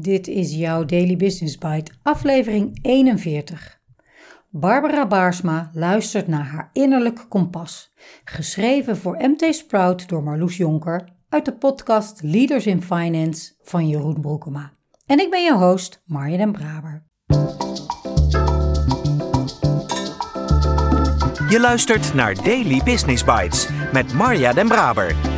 Dit is jouw Daily Business Bite, aflevering 41. Barbara Baarsma luistert naar haar innerlijk kompas, geschreven voor MT Sprout door Marloes Jonker uit de podcast Leaders in Finance van Jeroen Broekema. En ik ben je host, Marja den Braber. Je luistert naar Daily Business Bites met Marja den Braber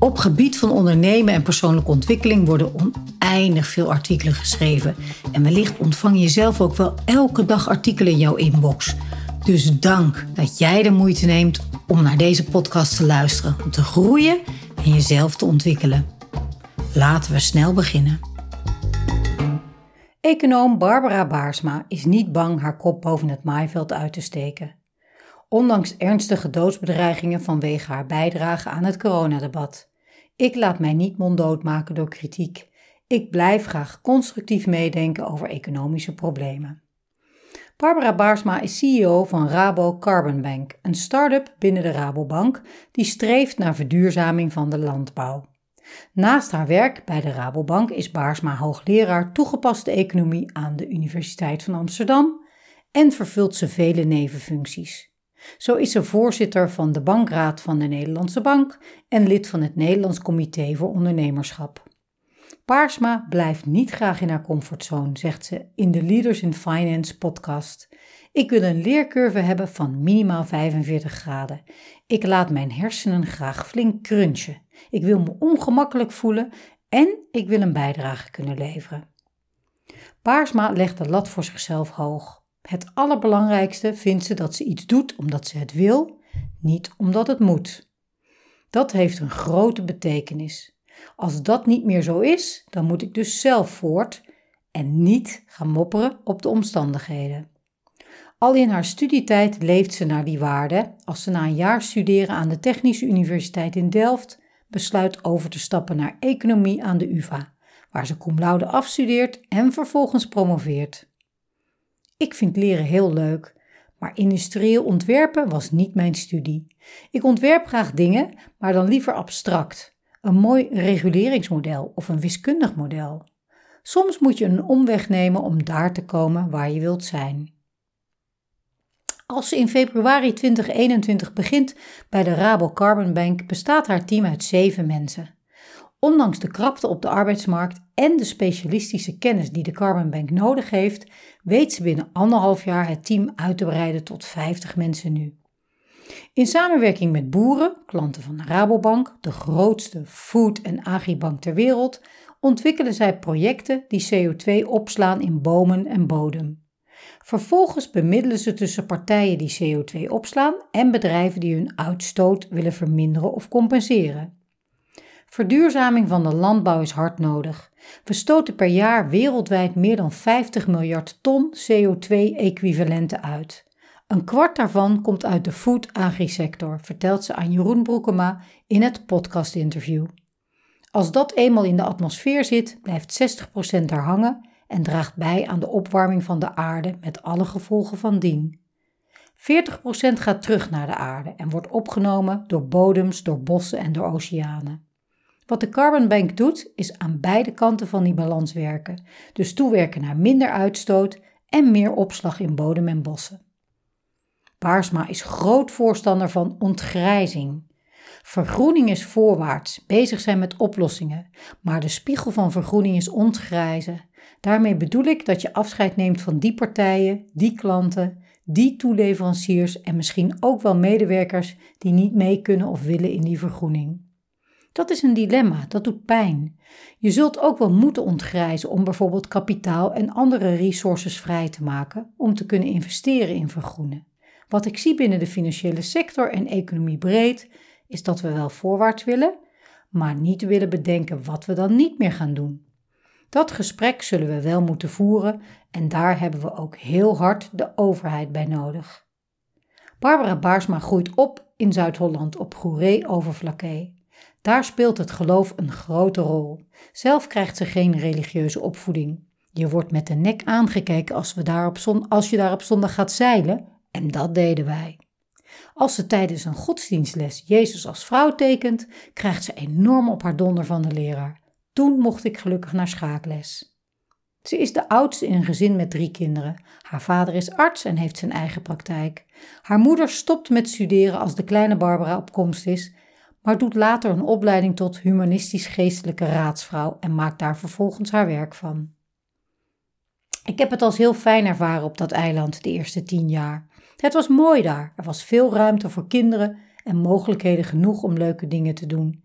Op gebied van ondernemen en persoonlijke ontwikkeling worden oneindig veel artikelen geschreven. En wellicht ontvang je zelf ook wel elke dag artikelen in jouw inbox. Dus dank dat jij de moeite neemt om naar deze podcast te luisteren, om te groeien en jezelf te ontwikkelen. Laten we snel beginnen. Econoom Barbara Baarsma is niet bang haar kop boven het maaiveld uit te steken. Ondanks ernstige doodsbedreigingen vanwege haar bijdrage aan het coronadebat. Ik laat mij niet monddood maken door kritiek. Ik blijf graag constructief meedenken over economische problemen. Barbara Baarsma is CEO van Rabo Carbon Bank, een start-up binnen de Rabobank die streeft naar verduurzaming van de landbouw. Naast haar werk bij de Rabobank is Baarsma hoogleraar toegepaste economie aan de Universiteit van Amsterdam en vervult ze vele nevenfuncties. Zo is ze voorzitter van de Bankraad van de Nederlandse Bank en lid van het Nederlands Comité voor Ondernemerschap. Paarsma blijft niet graag in haar comfortzone, zegt ze in de Leaders in Finance podcast. Ik wil een leercurve hebben van minimaal 45 graden. Ik laat mijn hersenen graag flink crunchen. Ik wil me ongemakkelijk voelen en ik wil een bijdrage kunnen leveren. Paarsma legt de lat voor zichzelf hoog. Het allerbelangrijkste vindt ze dat ze iets doet omdat ze het wil, niet omdat het moet. Dat heeft een grote betekenis. Als dat niet meer zo is, dan moet ik dus zelf voort en niet gaan mopperen op de omstandigheden. Al in haar studietijd leeft ze naar die waarde als ze na een jaar studeren aan de Technische Universiteit in Delft besluit over te stappen naar economie aan de UVA, waar ze cum laude afstudeert en vervolgens promoveert. Ik vind leren heel leuk, maar industrieel ontwerpen was niet mijn studie. Ik ontwerp graag dingen, maar dan liever abstract. Een mooi reguleringsmodel of een wiskundig model. Soms moet je een omweg nemen om daar te komen waar je wilt zijn. Als ze in februari 2021 begint bij de Rabo Carbon Bank, bestaat haar team uit zeven mensen. Ondanks de krapte op de arbeidsmarkt en de specialistische kennis die de Carbon Bank nodig heeft, weet ze binnen anderhalf jaar het team uit te breiden tot 50 mensen nu. In samenwerking met boeren, klanten van de Rabobank, de grootste food- en agribank ter wereld, ontwikkelen zij projecten die CO2 opslaan in bomen en bodem. Vervolgens bemiddelen ze tussen partijen die CO2 opslaan en bedrijven die hun uitstoot willen verminderen of compenseren. Verduurzaming van de landbouw is hard nodig. We stoten per jaar wereldwijd meer dan 50 miljard ton CO2-equivalenten uit. Een kwart daarvan komt uit de food-agri-sector, vertelt ze aan Jeroen Broekema in het podcastinterview. Als dat eenmaal in de atmosfeer zit, blijft 60% daar hangen en draagt bij aan de opwarming van de aarde met alle gevolgen van dien. 40% gaat terug naar de aarde en wordt opgenomen door bodems, door bossen en door oceanen. Wat de Carbon Bank doet, is aan beide kanten van die balans werken, dus toewerken naar minder uitstoot en meer opslag in bodem en bossen. Baarsma is groot voorstander van ontgrijzing. Vergroening is voorwaarts, bezig zijn met oplossingen, maar de spiegel van vergroening is ontgrijzen. Daarmee bedoel ik dat je afscheid neemt van die partijen, die klanten, die toeleveranciers en misschien ook wel medewerkers die niet mee kunnen of willen in die vergroening. Dat is een dilemma, dat doet pijn. Je zult ook wel moeten ontgrijzen om bijvoorbeeld kapitaal en andere resources vrij te maken om te kunnen investeren in vergroenen. Wat ik zie binnen de financiële sector en economie breed, is dat we wel voorwaarts willen, maar niet willen bedenken wat we dan niet meer gaan doen. Dat gesprek zullen we wel moeten voeren en daar hebben we ook heel hard de overheid bij nodig. Barbara Baarsma groeit op in Zuid-Holland op Goeree over Vlakke. Daar speelt het geloof een grote rol. Zelf krijgt ze geen religieuze opvoeding. Je wordt met de nek aangekeken als, we daar op zon, als je daar op zondag gaat zeilen, en dat deden wij. Als ze tijdens een godsdienstles Jezus als vrouw tekent, krijgt ze enorm op haar donder van de leraar. Toen mocht ik gelukkig naar schaakles. Ze is de oudste in een gezin met drie kinderen. Haar vader is arts en heeft zijn eigen praktijk. Haar moeder stopt met studeren als de kleine Barbara op komst is, maar doet later een opleiding tot humanistisch-geestelijke raadsvrouw en maakt daar vervolgens haar werk van. Ik heb het als heel fijn ervaren op dat eiland de eerste tien jaar. Het was mooi daar, er was veel ruimte voor kinderen en mogelijkheden genoeg om leuke dingen te doen.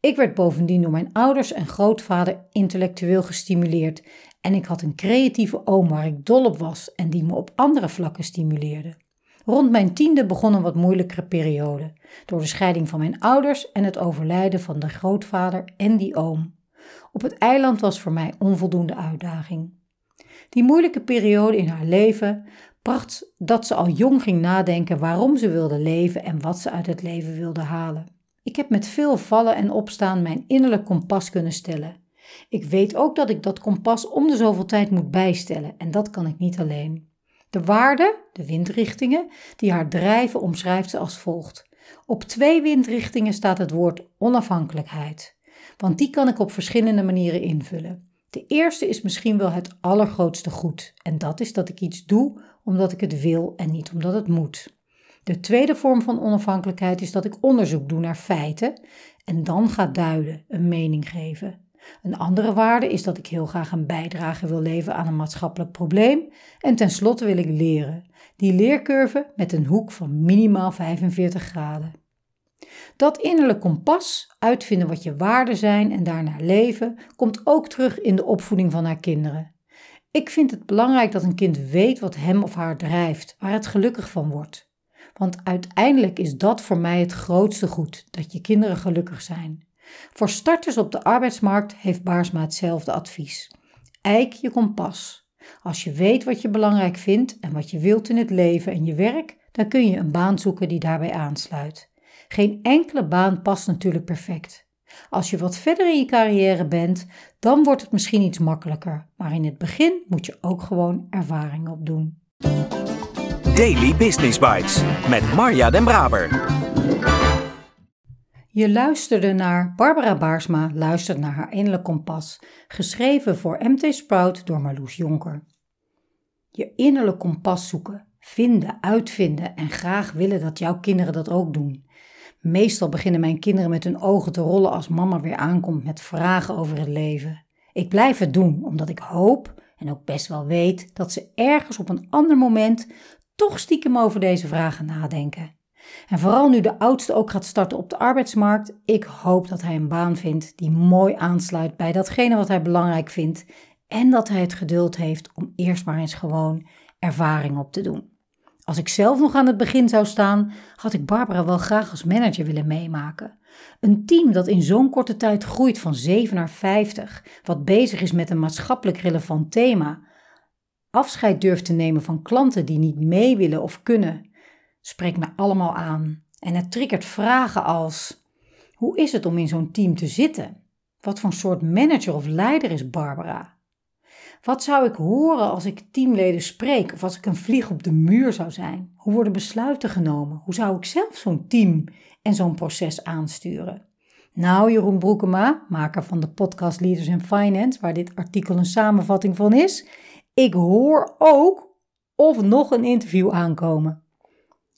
Ik werd bovendien door mijn ouders en grootvader intellectueel gestimuleerd en ik had een creatieve oom waar ik dol op was en die me op andere vlakken stimuleerde. Rond mijn tiende begon een wat moeilijkere periode, door de scheiding van mijn ouders en het overlijden van de grootvader en die oom. Op het eiland was voor mij onvoldoende uitdaging. Die moeilijke periode in haar leven bracht dat ze al jong ging nadenken waarom ze wilde leven en wat ze uit het leven wilde halen. Ik heb met veel vallen en opstaan mijn innerlijk kompas kunnen stellen. Ik weet ook dat ik dat kompas om de zoveel tijd moet bijstellen en dat kan ik niet alleen. De waarden, de windrichtingen, die haar drijven omschrijft ze als volgt. Op twee windrichtingen staat het woord onafhankelijkheid, want die kan ik op verschillende manieren invullen. De eerste is misschien wel het allergrootste goed en dat is dat ik iets doe omdat ik het wil en niet omdat het moet. De tweede vorm van onafhankelijkheid is dat ik onderzoek doe naar feiten en dan ga duiden, een mening geven. Een andere waarde is dat ik heel graag een bijdrage wil leveren aan een maatschappelijk probleem. En tenslotte wil ik leren. Die leercurve met een hoek van minimaal 45 graden. Dat innerlijk kompas, uitvinden wat je waarden zijn en daarnaar leven, komt ook terug in de opvoeding van haar kinderen. Ik vind het belangrijk dat een kind weet wat hem of haar drijft, waar het gelukkig van wordt. Want uiteindelijk is dat voor mij het grootste goed, dat je kinderen gelukkig zijn. Voor starters op de arbeidsmarkt heeft Baarsma hetzelfde advies. Eik je kompas. Als je weet wat je belangrijk vindt en wat je wilt in het leven en je werk, dan kun je een baan zoeken die daarbij aansluit. Geen enkele baan past natuurlijk perfect. Als je wat verder in je carrière bent, dan wordt het misschien iets makkelijker, maar in het begin moet je ook gewoon ervaring opdoen. Daily Business Bites met Marja Den Braber. Je luisterde naar Barbara Baarsma luistert naar haar innerlijk kompas, geschreven voor MT Sprout door Marloes Jonker. Je innerlijk kompas zoeken, vinden, uitvinden en graag willen dat jouw kinderen dat ook doen. Meestal beginnen mijn kinderen met hun ogen te rollen als mama weer aankomt met vragen over het leven. Ik blijf het doen omdat ik hoop en ook best wel weet dat ze ergens op een ander moment toch stiekem over deze vragen nadenken. En vooral nu de oudste ook gaat starten op de arbeidsmarkt, ik hoop dat hij een baan vindt die mooi aansluit bij datgene wat hij belangrijk vindt en dat hij het geduld heeft om eerst maar eens gewoon ervaring op te doen. Als ik zelf nog aan het begin zou staan, had ik Barbara wel graag als manager willen meemaken. Een team dat in zo'n korte tijd groeit van 7 naar 50, wat bezig is met een maatschappelijk relevant thema, afscheid durft te nemen van klanten die niet mee willen of kunnen, spreekt me allemaal aan. En het triggert vragen als: hoe is het om in zo'n team te zitten? Wat voor soort manager of leider is Barbara? Wat zou ik horen als ik teamleden spreek of als ik een vlieg op de muur zou zijn? Hoe worden besluiten genomen? Hoe zou ik zelf zo'n team en zo'n proces aansturen? Nou, Jeroen Broekema, maker van de podcast Leaders in Finance, waar dit artikel een samenvatting van is, ik hoor ook of nog een interview aankomen.